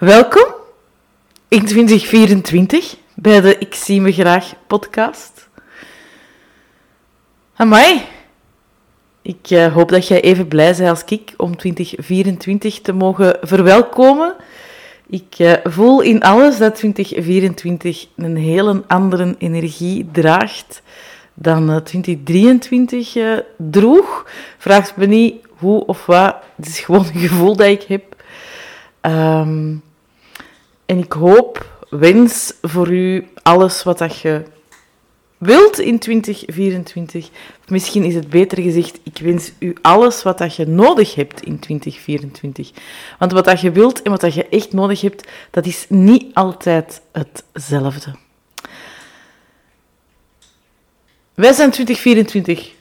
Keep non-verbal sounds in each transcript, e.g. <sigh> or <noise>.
Welkom in 2024 bij de Ik zie me graag podcast. Amai, ik uh, hoop dat jij even blij bent als ik om 2024 te mogen verwelkomen. Ik uh, voel in alles dat 2024 een hele andere energie draagt dan uh, 2023 droeg. Vraag me niet hoe of wat, het is gewoon een gevoel dat ik heb. Um, en ik hoop, wens voor u alles wat dat je wilt in 2024. Misschien is het beter gezegd, ik wens u alles wat dat je nodig hebt in 2024. Want wat dat je wilt en wat dat je echt nodig hebt, dat is niet altijd hetzelfde. Wij zijn 2024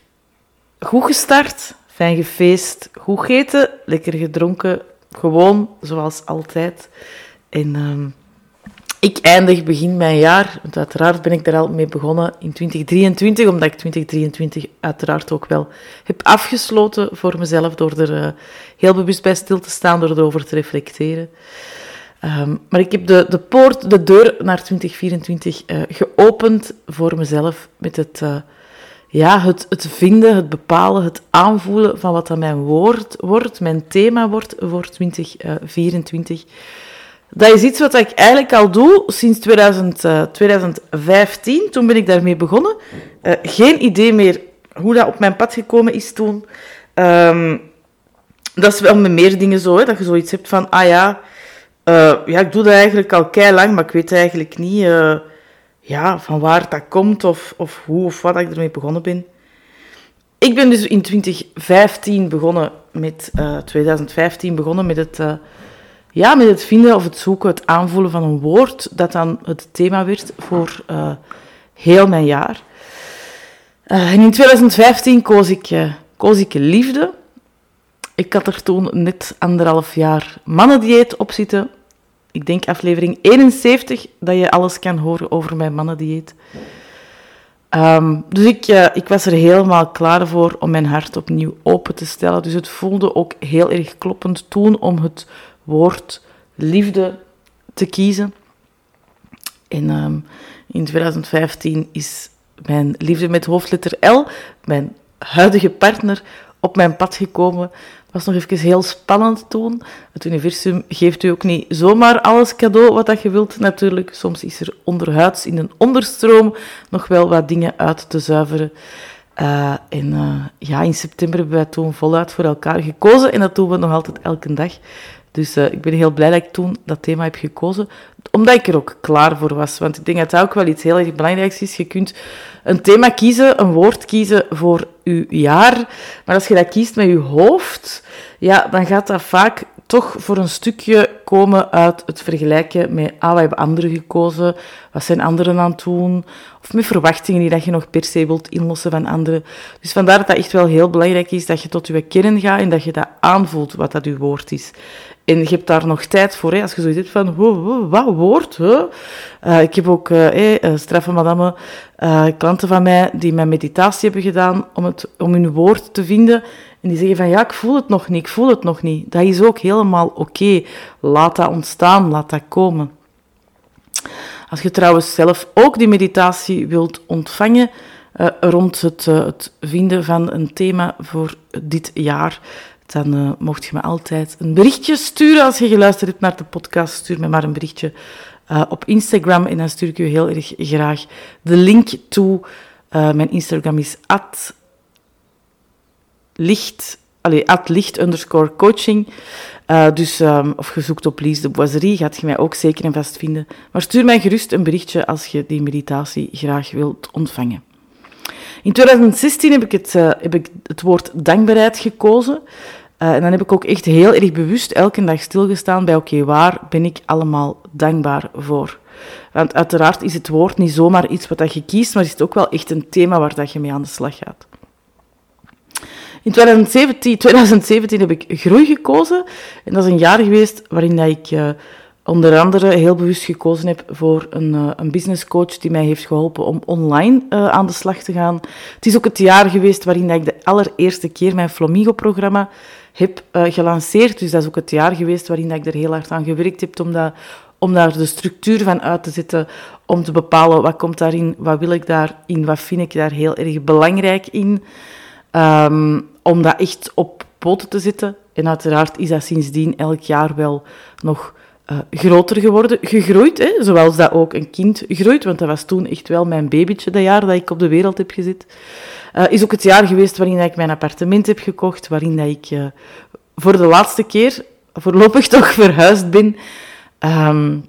goed gestart, fijn gefeest, goed gegeten, lekker gedronken, gewoon zoals altijd. En uh, ik eindig begin mijn jaar, uiteraard ben ik daar al mee begonnen in 2023, omdat ik 2023 uiteraard ook wel heb afgesloten voor mezelf door er uh, heel bewust bij stil te staan, door erover te reflecteren. Um, maar ik heb de, de poort, de deur naar 2024 uh, geopend voor mezelf met het, uh, ja, het, het vinden, het bepalen, het aanvoelen van wat dan mijn woord wordt, mijn thema wordt voor 2024. Dat is iets wat ik eigenlijk al doe sinds 2000, uh, 2015. Toen ben ik daarmee begonnen. Uh, geen idee meer hoe dat op mijn pad gekomen is toen. Um, dat is wel met meer dingen zo, hè, dat je zoiets hebt van, ah ja, uh, ja, ik doe dat eigenlijk al kei lang, maar ik weet eigenlijk niet ja, van waar dat komt of, of hoe of wat ik ermee begonnen ben. Ik ben dus in 2015 begonnen met, 2015 begonnen met het ja, met het vinden of het zoeken, het aanvoelen van een woord, dat dan het thema werd voor uh, heel mijn jaar. En in 2015 koos ik, uh, koos ik liefde. Ik had er toen net anderhalf jaar mannendieet op zitten. Ik denk aflevering 71, dat je alles kan horen over mijn mannendieet. Um, dus ik, ik was er helemaal klaar voor om mijn hart opnieuw open te stellen. Dus het voelde ook heel erg kloppend toen om het woord liefde te kiezen. En um, in 2015 is mijn liefde met hoofdletter L, mijn huidige partner, op mijn pad gekomen. Het was nog even heel spannend toen. Het universum geeft u ook niet zomaar alles cadeau wat dat je wilt, natuurlijk. Soms is er onderhuids in een onderstroom nog wel wat dingen uit te zuiveren. Uh, en uh, ja, in september hebben wij toen voluit voor elkaar gekozen en dat doen we nog altijd elke dag. Dus uh, ik ben heel blij dat ik toen dat thema heb gekozen, omdat ik er ook klaar voor was. Want ik denk dat dat ook wel iets heel erg belangrijks is. Je kunt een thema kiezen, een woord kiezen voor je jaar, maar als je dat kiest met je hoofd, ja, dan gaat dat vaak toch voor een stukje komen uit het vergelijken met, ah, hebben anderen gekozen, wat zijn anderen aan het doen, of met verwachtingen die dat je nog per se wilt inlossen van anderen. Dus vandaar dat dat echt wel heel belangrijk is dat je tot je kern gaat en dat je dat aanvoelt wat dat je woord is. En je hebt daar nog tijd voor, hè, als je zoiets hebt van, wat woord? Hè? Uh, ik heb ook uh, uh, straffe madame, klanten van mij die mijn meditatie hebben gedaan om, het, om hun woord te vinden. En die zeggen van, ja, ik voel het nog niet, ik voel het nog niet. Dat is ook helemaal oké. Laat dat ontstaan, laat dat komen. Als je trouwens zelf ook die meditatie wilt ontvangen, rond het, het vinden van een thema voor dit jaar, dan uh, mocht je me altijd een berichtje sturen als je geluisterd hebt naar de podcast. Stuur me maar een berichtje op Instagram en dan stuur ik je heel erg graag de link toe. Mijn Instagram is at licht, allez, at licht underscore coaching. dus, um, of je zoekt op Lies de Boiserie, gaat je mij ook zeker en vast vinden. Maar stuur mij gerust een berichtje als je die meditatie graag wilt ontvangen. In 2016 heb ik het, uh, heb ik het woord dankbaarheid gekozen. Uh, en dan heb ik ook echt heel erg bewust elke dag stilgestaan bij, oké, waar ben ik allemaal dankbaar voor? Want uiteraard is het woord niet zomaar iets wat dat je kiest, maar is het ook wel echt een thema waar dat je mee aan de slag gaat. In 2017, 2017 heb ik groei gekozen. En dat is een jaar geweest waarin dat ik uh, onder andere heel bewust gekozen heb voor een, uh, een businesscoach die mij heeft geholpen om online uh, aan de slag te gaan. Het is ook het jaar geweest waarin dat ik de allereerste keer mijn Flamingo-programma heb gelanceerd. Dus dat is ook het jaar geweest waarin dat ik er heel hard aan gewerkt heb om, dat, om daar de structuur van uit te zetten, om te bepalen wat komt daarin, wat wil ik daarin, wat vind ik daar heel erg belangrijk in. Um, om dat echt op poten te zetten. En uiteraard is dat sindsdien elk jaar wel nog uh, groter geworden, gegroeid, hè, zoals dat ook een kind groeit, want dat was toen echt wel mijn babytje, dat jaar dat ik op de wereld heb gezet. Uh, is ook het jaar geweest waarin ik mijn appartement heb gekocht, waarin dat ik uh, voor de laatste keer, voorlopig <laughs> toch, verhuisd ben. Um,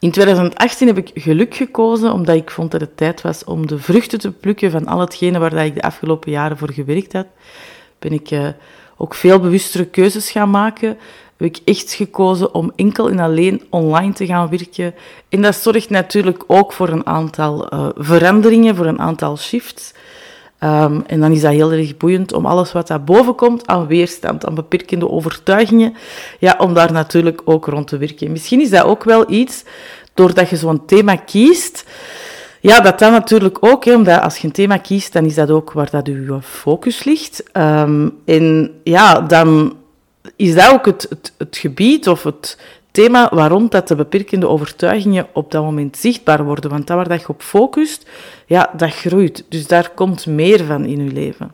in 2018 heb ik geluk gekozen, omdat ik vond dat het tijd was om de vruchten te plukken van al hetgene waar dat ik de afgelopen jaren voor gewerkt had. Ben ik ook veel bewustere keuzes gaan maken heb ik echt gekozen om enkel en alleen online te gaan werken. En dat zorgt natuurlijk ook voor een aantal uh, veranderingen, voor een aantal shifts. Um, en dan is dat heel erg boeiend om alles wat daar boven komt aan weerstand, aan beperkende overtuigingen, ja, om daar natuurlijk ook rond te werken. Misschien is dat ook wel iets, doordat je zo'n thema kiest, ja, dat dan natuurlijk ook, omdat als je een thema kiest, dan is dat ook waar dat je focus ligt. Um, en ja, dan is dat ook het, het, het gebied of het thema waarom dat de beperkende overtuigingen op dat moment zichtbaar worden. Want dat waar dat je op focust, ja, dat groeit. Dus daar komt meer van in je leven.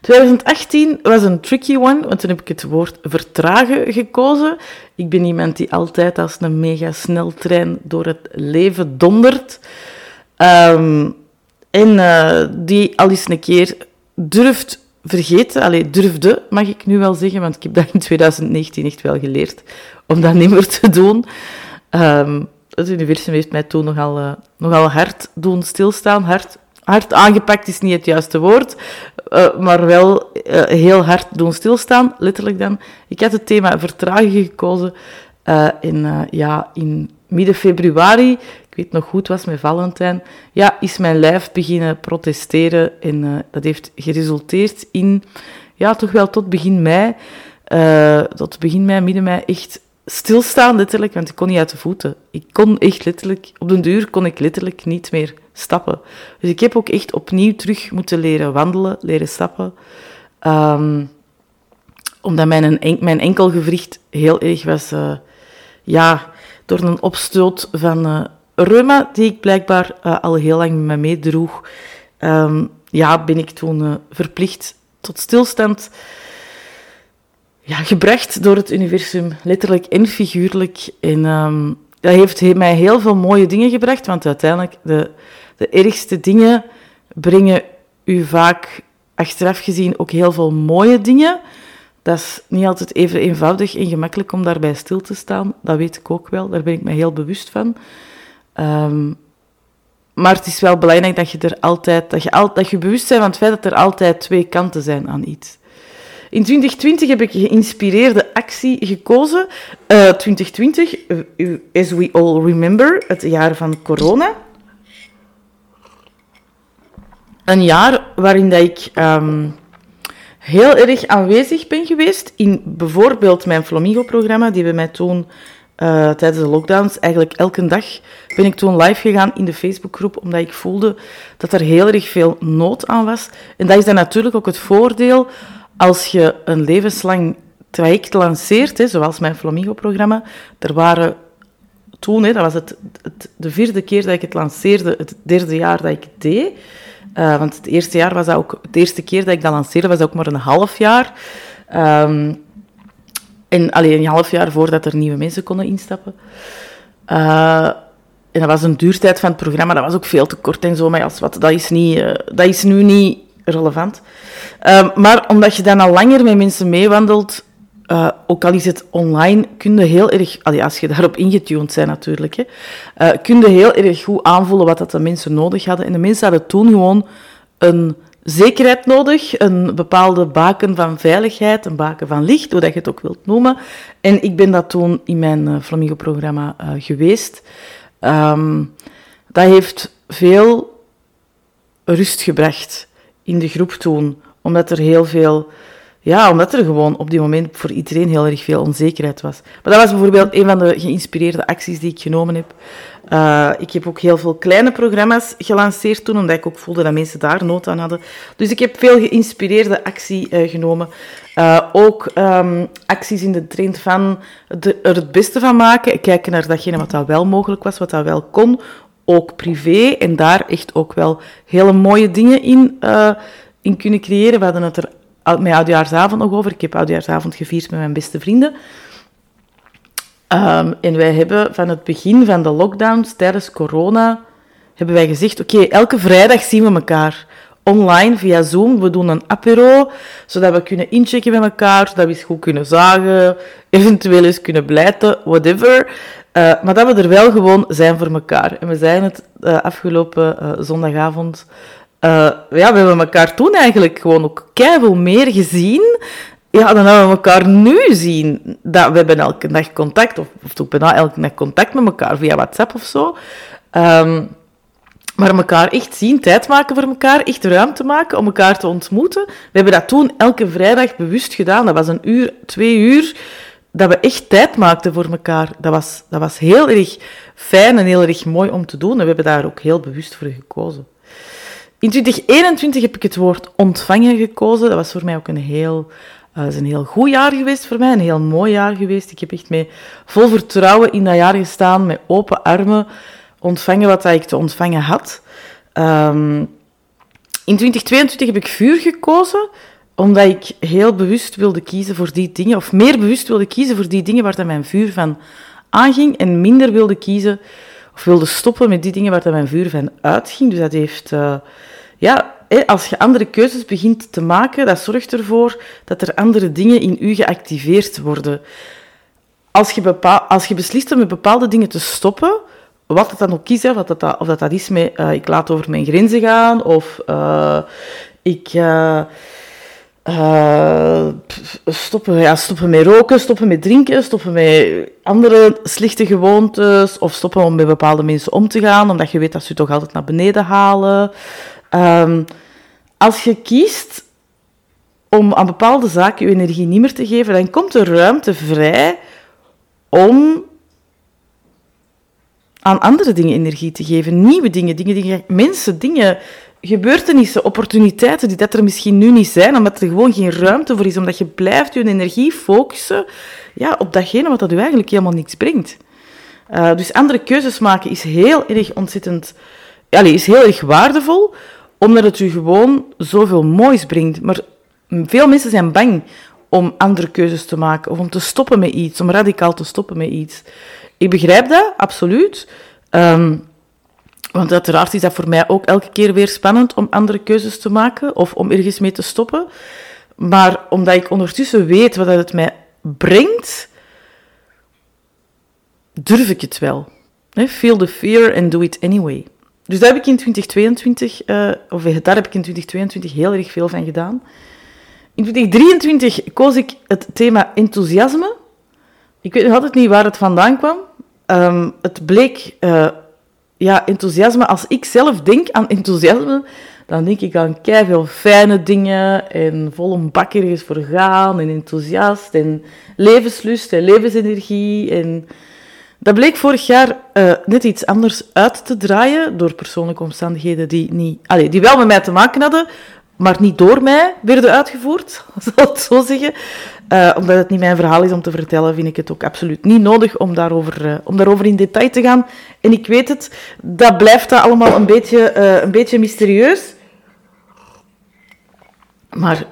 2018 was een tricky one, want toen heb ik het woord vertragen gekozen. Ik ben iemand die altijd als een mega sneltrein door het leven dondert. Um, en uh, die al eens een keer durft vergeten, allee, durfde, mag ik nu wel zeggen, want ik heb dat in 2019 echt wel geleerd, om dat niet meer te doen. Um, het universum heeft mij toen nogal, uh, nogal hard doen stilstaan. Hard, hard aangepakt is niet het juiste woord, uh, maar wel uh, heel hard doen stilstaan, letterlijk dan. Ik had het thema vertragen gekozen in, ja, in midden februari weet nog goed, was met Valentijn, ja, is mijn lijf beginnen protesteren. En uh, dat heeft geresulteerd in, ja, toch wel tot begin mei, uh, tot begin mei, midden mei, echt stilstaan, letterlijk, want ik kon niet uit de voeten. Ik kon echt letterlijk, op den duur kon ik letterlijk niet meer stappen. Dus ik heb ook echt opnieuw terug moeten leren wandelen, leren stappen. Um, omdat mijn, mijn enkelgewricht heel erg was, uh, ja, door een opstoot van reuma, die ik blijkbaar uh, al heel lang met me meedroeg, um, ja, ben ik toen uh, verplicht tot stilstand ja, gebracht door het universum, letterlijk en figuurlijk. En um, dat heeft mij heel veel mooie dingen gebracht, want uiteindelijk de, de ergste dingen brengen u vaak achteraf gezien ook heel veel mooie dingen. Dat is niet altijd even eenvoudig en gemakkelijk om daarbij stil te staan. Dat weet ik ook wel, daar ben ik me heel bewust van. Um, maar het is wel belangrijk dat je er altijd, dat je, al, dat je bewust bent van het feit dat er altijd twee kanten zijn aan iets. In 2020 heb ik geïnspireerde actie gekozen. Uh, 2020, uh, as we all remember, het jaar van corona. Een jaar waarin dat ik um, heel erg aanwezig ben geweest in bijvoorbeeld mijn Flamingo-programma, die we mij toen uh, tijdens de lockdowns. Eigenlijk elke dag ben ik toen live gegaan in de Facebookgroep, omdat ik voelde dat er heel erg veel nood aan was. En dat is dan natuurlijk ook het voordeel als je een levenslang traject lanceert, hè, zoals mijn Flamingo-programma. Er waren toen, hè, dat was het, de vierde keer dat ik het lanceerde, het derde jaar dat ik het deed. Uh, want het eerste jaar was dat ook, de eerste keer dat ik dat lanceerde, was dat ook maar een half jaar. Um, en alleen een half jaar voordat er nieuwe mensen konden instappen. Uh, en dat was een duurtijd van het programma, dat was ook veel te kort en zo, maar als wat, dat, is niet, uh, dat is nu niet relevant. Uh, maar omdat je dan al langer met mensen meewandelt, uh, ook al is het online, kun je heel erg, als je daarop ingetuned bent natuurlijk, hè, kun je heel erg goed aanvoelen wat dat de mensen nodig hadden. En de mensen hadden toen gewoon een zekerheid nodig, een bepaalde baken van veiligheid, een baken van licht, hoe dat je het ook wilt noemen. En ik ben dat toen in mijn uh, Flamingo-programma uh, geweest. Um, dat heeft veel rust gebracht in de groep toen, omdat er heel veel Ja, omdat er gewoon op die moment voor iedereen heel erg veel onzekerheid was. Maar dat was bijvoorbeeld een van de geïnspireerde acties die ik genomen heb. Uh, ik heb ook heel veel kleine programma's gelanceerd toen, omdat ik ook voelde dat mensen daar nood aan hadden. Dus ik heb veel geïnspireerde actie uh, genomen. Uh, ook um, acties in de trend van er het beste van maken. Kijken naar datgene wat dat wel mogelijk was, wat dat wel kon. Ook privé. En daar echt ook wel hele mooie dingen in, in kunnen creëren. We hadden het er met oudjaarsavond nog over. Ik heb oudjaarsavond gevierd met mijn beste vrienden. Um, en wij hebben van het begin van de lockdowns tijdens corona, hebben wij gezegd, oké, elke vrijdag zien we elkaar online via Zoom. We doen een apero, zodat we kunnen inchecken met elkaar, zodat we eens goed kunnen zagen, eventueel eens kunnen blijten, whatever. Uh, maar dat we er wel gewoon zijn voor elkaar. En we zijn het uh, afgelopen uh, zondagavond ja, we hebben elkaar toen eigenlijk gewoon ook keihard meer gezien. Ja, dan hebben we elkaar nu zien. Dat, we hebben elke dag contact, of, of toch bijna elke dag contact met elkaar via WhatsApp of zo. Um, maar elkaar echt zien, tijd maken voor elkaar, echt ruimte maken om elkaar te ontmoeten. We hebben dat toen elke vrijdag bewust gedaan. Dat was een uur, twee uur, dat we echt tijd maakten voor elkaar. Dat was, dat was heel erg fijn en heel erg mooi om te doen. En we hebben daar ook heel bewust voor gekozen. In 2021 heb ik het woord ontvangen gekozen. Dat was voor mij ook een heel, uh, is een heel goed jaar geweest voor mij, een heel mooi jaar geweest. Ik heb echt met vol vertrouwen in dat jaar gestaan, met open armen, ontvangen wat ik te ontvangen had. Um, in 2022 heb ik vuur gekozen, omdat ik heel bewust wilde kiezen voor die dingen, of meer bewust wilde kiezen voor die dingen waar dat mijn vuur van aanging, en minder wilde kiezen of wilde stoppen met die dingen waar dat mijn vuur van uitging. Dus dat heeft, uh, ja, als je andere keuzes begint te maken, dat zorgt ervoor dat er andere dingen in u geactiveerd worden. Als je, bepaal, als je beslist om met bepaalde dingen te stoppen, wat het dan ook is, of dat, of dat, dat is met uh, ik laat over mijn grenzen gaan, of uh, ik stoppen, ja, stoppen met roken, stoppen met drinken, stoppen met andere slechte gewoontes, of stoppen om met bepaalde mensen om te gaan, omdat je weet dat ze je toch altijd naar beneden halen. Um, als je kiest om aan bepaalde zaken je energie niet meer te geven, dan komt er ruimte vrij om aan andere dingen energie te geven, nieuwe dingen, dingen, dingen mensen, dingen gebeurtenissen, opportuniteiten die dat er misschien nu niet zijn, omdat er gewoon geen ruimte voor is, omdat je blijft je energie focussen ja, op datgene wat dat u eigenlijk helemaal niks brengt. Uh, dus andere keuzes maken is heel erg ontzettend, allez, is heel erg waardevol, omdat het u gewoon zoveel moois brengt. Maar veel mensen zijn bang om andere keuzes te maken, of om te stoppen met iets, om radicaal te stoppen met iets. Ik begrijp dat, absoluut. Um, want uiteraard is dat voor mij ook elke keer weer spannend om andere keuzes te maken of om ergens mee te stoppen. Maar omdat ik ondertussen weet wat het mij brengt, durf ik het wel. Feel the fear and do it anyway. Dus daar heb ik in 2022, uh, eh, of daar heb ik in 2022 heel erg veel van gedaan. In 2023 koos ik het thema enthousiasme. Ik weet nog altijd niet waar het vandaan kwam. Um, het bleek uh, ja, enthousiasme, als ik zelf denk aan enthousiasme, dan denk ik aan veel fijne dingen en vol een bak ergens voor gaan en enthousiast en levenslust en levensenergie. En dat bleek vorig jaar uh, net iets anders uit te draaien door persoonlijke omstandigheden die, niet, allez, die wel met mij te maken hadden, maar niet door mij werden uitgevoerd, <laughs> zal ik zo zeggen. Uh, omdat het niet mijn verhaal is om te vertellen, vind ik het ook absoluut niet nodig om daarover, uh, om in detail te gaan. En ik weet het, dat blijft dat allemaal een beetje, uh, een beetje mysterieus. Maar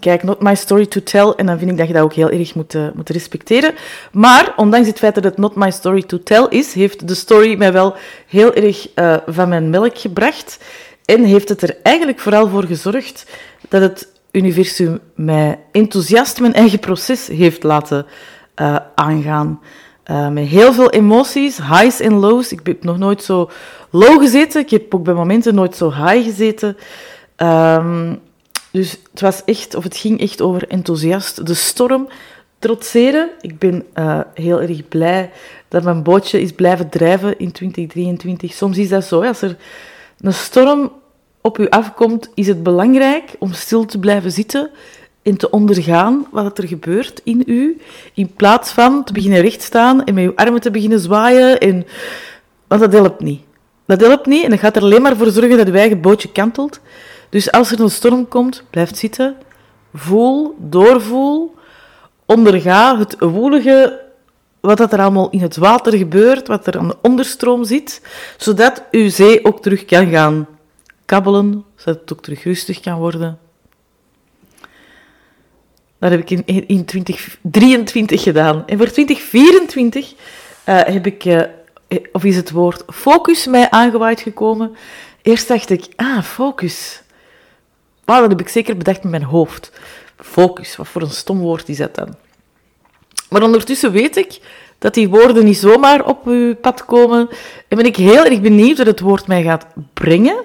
kijk, not my story to tell. En dan vind ik dat je dat ook heel erg moet, moet respecteren. Maar, ondanks het feit dat het not my story to tell is, heeft de story mij wel heel erg van mijn melk gebracht. En heeft het er eigenlijk vooral voor gezorgd dat het universum mij enthousiast mijn eigen proces heeft laten uh, aangaan. Uh, met heel veel emoties, highs en lows. Ik heb nog nooit zo low gezeten. Ik heb ook bij momenten nooit zo high gezeten. Um, dus het was echt, of het ging echt over enthousiast. De storm trotseren. Ik ben uh, heel erg blij dat mijn bootje is blijven drijven in 2023. Soms is dat zo, als er een storm op u afkomt, is het belangrijk om stil te blijven zitten en te ondergaan wat er gebeurt in u, in plaats van te beginnen rechtstaan en met je armen te beginnen zwaaien. En... Want dat helpt niet. Dat helpt niet en dat gaat er alleen maar voor zorgen dat je eigen bootje kantelt. Dus als er een storm komt, blijf zitten, voel, doorvoel, onderga het woelige wat dat er allemaal in het water gebeurt, wat er aan de onderstroom zit, zodat uw zee ook terug kan gaan kabbelen, zodat het ook terug rustig kan worden. Dat heb ik in, in 2023 gedaan. En voor 2024 uh, eh, heb ik, uh, of is het woord focus mij aangewaaid gekomen. Eerst dacht ik, ah, focus. Wow, dat heb ik zeker bedacht met mijn hoofd. Focus, wat voor een stom woord is dat dan? Maar ondertussen weet ik dat die woorden niet zomaar op uw pad komen. En ben ik heel erg benieuwd wat het woord mij gaat brengen.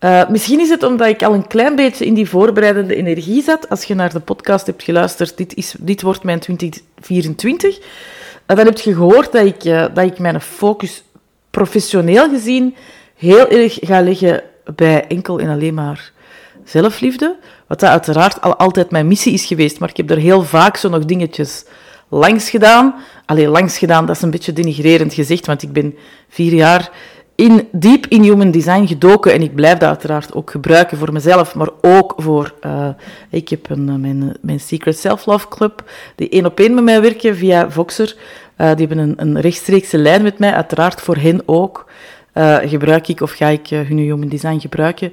Uh, misschien is het omdat ik al een klein beetje in die voorbereidende energie zat. Als je naar de podcast hebt geluisterd, dit, is, dit wordt mijn 2024. Uh, dan heb je gehoord dat ik, uh, dat ik mijn focus professioneel gezien heel erg ga leggen bij enkel en alleen maar zelfliefde. Wat dat uiteraard al altijd mijn missie is geweest. Maar ik heb er heel vaak zo nog dingetjes langs gedaan. Alleen langs gedaan, dat is een beetje denigrerend gezegd, want ik ben vier jaar in, diep in human design gedoken en ik blijf dat uiteraard ook gebruiken voor mezelf, maar ook voor... Uh, ik heb een, eh, mijn, mijn Secret Self-Love Club, die één op één met mij werken via Voxer. Die hebben een, een rechtstreekse lijn met mij, uiteraard voor hen ook. Gebruik ik of ga ik hun human design gebruiken.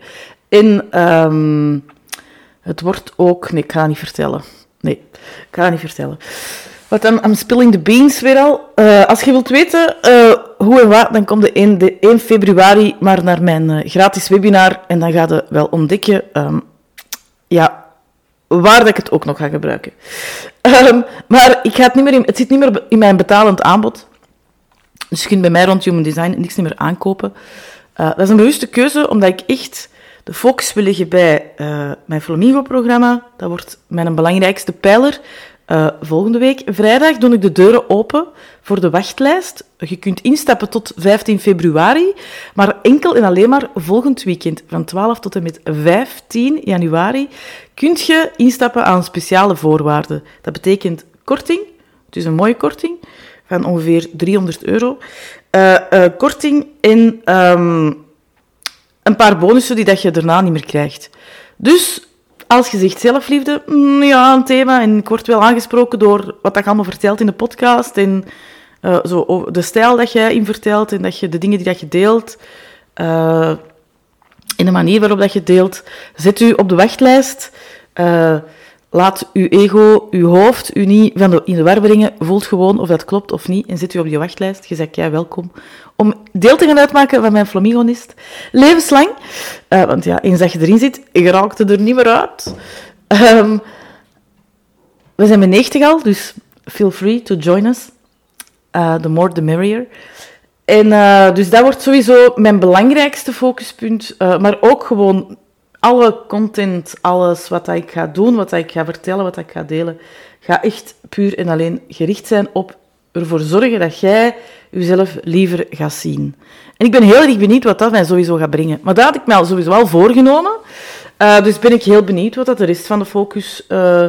En um, het wordt ook... Nee, ik ga niet vertellen. Nee, ik ga niet vertellen. Wat dan, I'm spilling the beans weer al. Uh, als je wilt weten uh, hoe en wat, dan kom je 1, de 1 februari maar naar mijn uh, gratis webinar en dan ga je wel ontdekken um, ja, waar dat ik het ook nog ga gebruiken. Um, maar ik ga het, niet meer in, het zit niet meer in mijn betalend aanbod. Dus je kunt bij mij rond Human Design niks meer aankopen. dat is een bewuste keuze, omdat ik echt de focus wil leggen bij mijn Flamingo-programma. Dat wordt mijn belangrijkste pijler. Uh, volgende week, vrijdag, doe ik de deuren open voor de wachtlijst. Je kunt instappen tot 15 februari, maar enkel en alleen maar volgend weekend, van 12 tot en met 15 januari, kunt je instappen aan speciale voorwaarden. Dat betekent korting, het is een mooie korting, van ongeveer 300 euro. Uh, uh, korting en um, een paar bonussen die dat je daarna niet meer krijgt. Dus als je zegt zelfliefde, mm, ja, een thema. En ik word wel aangesproken door wat ik allemaal vertelt in de podcast. En uh, zo, de stijl dat jij in vertelt en dat je de dingen die dat je deelt. Uh, in de manier waarop dat je deelt. Zet u op de wachtlijst. Uh, laat uw ego, uw hoofd, u niet van de, in de war brengen. Voelt gewoon of dat klopt of niet. En zet u op die wachtlijst. Je zegt jij welkom om deel te gaan uitmaken van mijn flamingonist. Levenslang. Uh, want ja, eens dat je erin zit, je raakt er niet meer uit. Um, we zijn met 90 al, dus feel free to join us. Uh, the more, the merrier. En uh, dus dat wordt sowieso mijn belangrijkste focuspunt. maar ook gewoon alle content, alles wat ik ga doen, wat ik ga vertellen, wat ik ga delen, ga echt puur en alleen gericht zijn op ervoor zorgen dat jij jezelf liever gaat zien. En ik ben heel erg benieuwd wat dat mij sowieso gaat brengen. Maar dat had ik mij al sowieso al voorgenomen. Uh, dus ben ik heel benieuwd wat dat de rest van de focus, uh,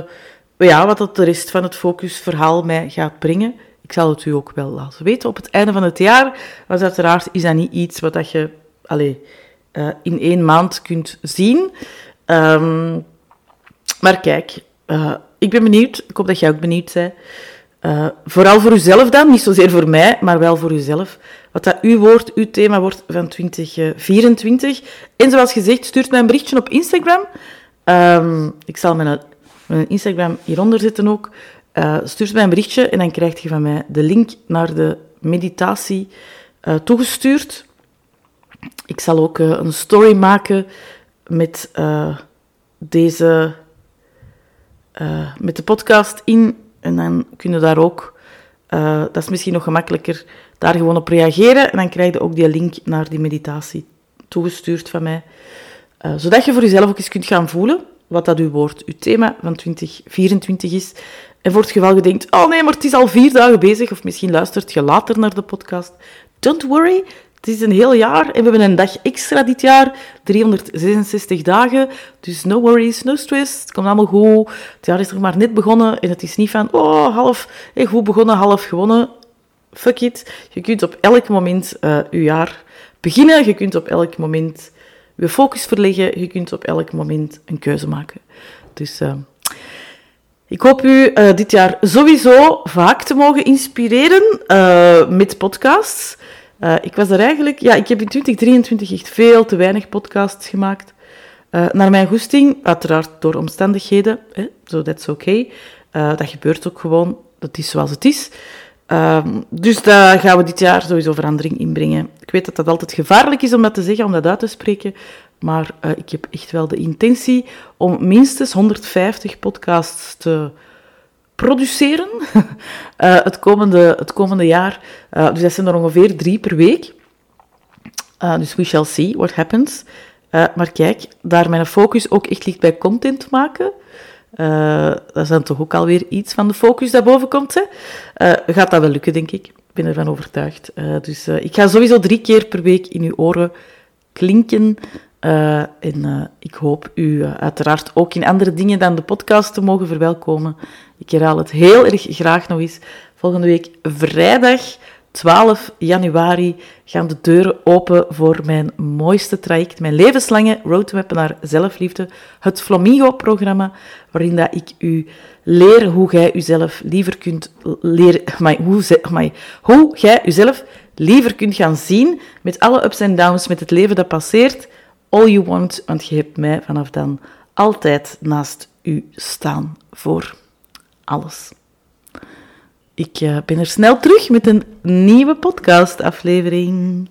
ja, wat dat de rest van het focusverhaal mij gaat brengen. Ik zal het u ook wel laten weten op het einde van het jaar. Want uiteraard is dat niet iets wat dat je allez, uh, in één maand kunt zien. Um, maar kijk, ik ben benieuwd. Ik hoop dat jij ook benieuwd bent. Uh, vooral voor uzelf dan, niet zozeer voor mij, maar wel voor uzelf. Wat dat uw woord, uw thema wordt van 2024. En zoals gezegd, stuurt mij een berichtje op Instagram. Um, ik zal mijn, Instagram hieronder zetten ook. Stuurt mij een berichtje en dan krijg je van mij de link naar de meditatie toegestuurd. Ik zal ook een story maken met deze... met de podcast in en dan kun je daar ook, dat is misschien nog gemakkelijker, daar gewoon op reageren. En dan krijg je ook die link naar die meditatie toegestuurd van mij. Zodat je voor jezelf ook eens kunt gaan voelen wat dat uw woord, uw thema van 2024 is. En voor het geval je denkt, oh nee, maar het is al vier dagen bezig, of misschien luistert je later naar de podcast. Don't worry, Het is een heel jaar en we hebben een dag extra dit jaar. 366 dagen. Dus no worries, no stress. Het komt allemaal goed. Het jaar is er maar net begonnen en het is niet van, oh, half hey, goed begonnen, half gewonnen. Fuck it. Je kunt op elk moment uh, je jaar beginnen. Je kunt op elk moment je focus verleggen. Je kunt op elk moment een keuze maken. Dus uh, ik hoop u dit jaar sowieso vaak te mogen inspireren met podcasts. Uh, ik was er eigenlijk... Ja, ik heb in 2023 echt veel te weinig podcasts gemaakt. Uh, naar mijn goesting, uiteraard door omstandigheden. Zo, so that's oké. Okay. Uh, dat gebeurt ook gewoon. Dat is zoals het is. Ehm, dus daar gaan we dit jaar sowieso verandering in brengen. Ik weet dat dat altijd gevaarlijk is om dat te zeggen, om dat uit te spreken. Maar ik heb echt wel de intentie om minstens 150 podcasts te produceren uh, <laughs> het, komende, het komende jaar. Uh, dus dat zijn er ongeveer drie per week. Uh, dus we shall see what happens. maar kijk, daar mijn focus ook echt ligt bij content maken. dat is dan toch ook alweer iets van de focus dat boven komt. Hè? gaat dat wel lukken, denk ik. Ik ben ervan overtuigd. dus ik ga sowieso drie keer per week in uw oren klinken. En ik hoop u uiteraard ook in andere dingen dan de podcast te mogen verwelkomen. Ik herhaal het heel erg graag nog eens. Volgende week vrijdag 12 januari gaan de deuren open voor mijn mooiste traject, mijn levenslange roadmap naar zelfliefde, het Flamingo-programma, waarin dat ik u leer hoe jij uzelf liever kunt leren, hoe, maar, hoe jij uzelf liever kunt gaan zien met alle ups en downs, met het leven dat passeert. All you want, want je hebt mij vanaf dan altijd naast u staan voor alles. Ik uh, ben er snel terug met een nieuwe podcastaflevering.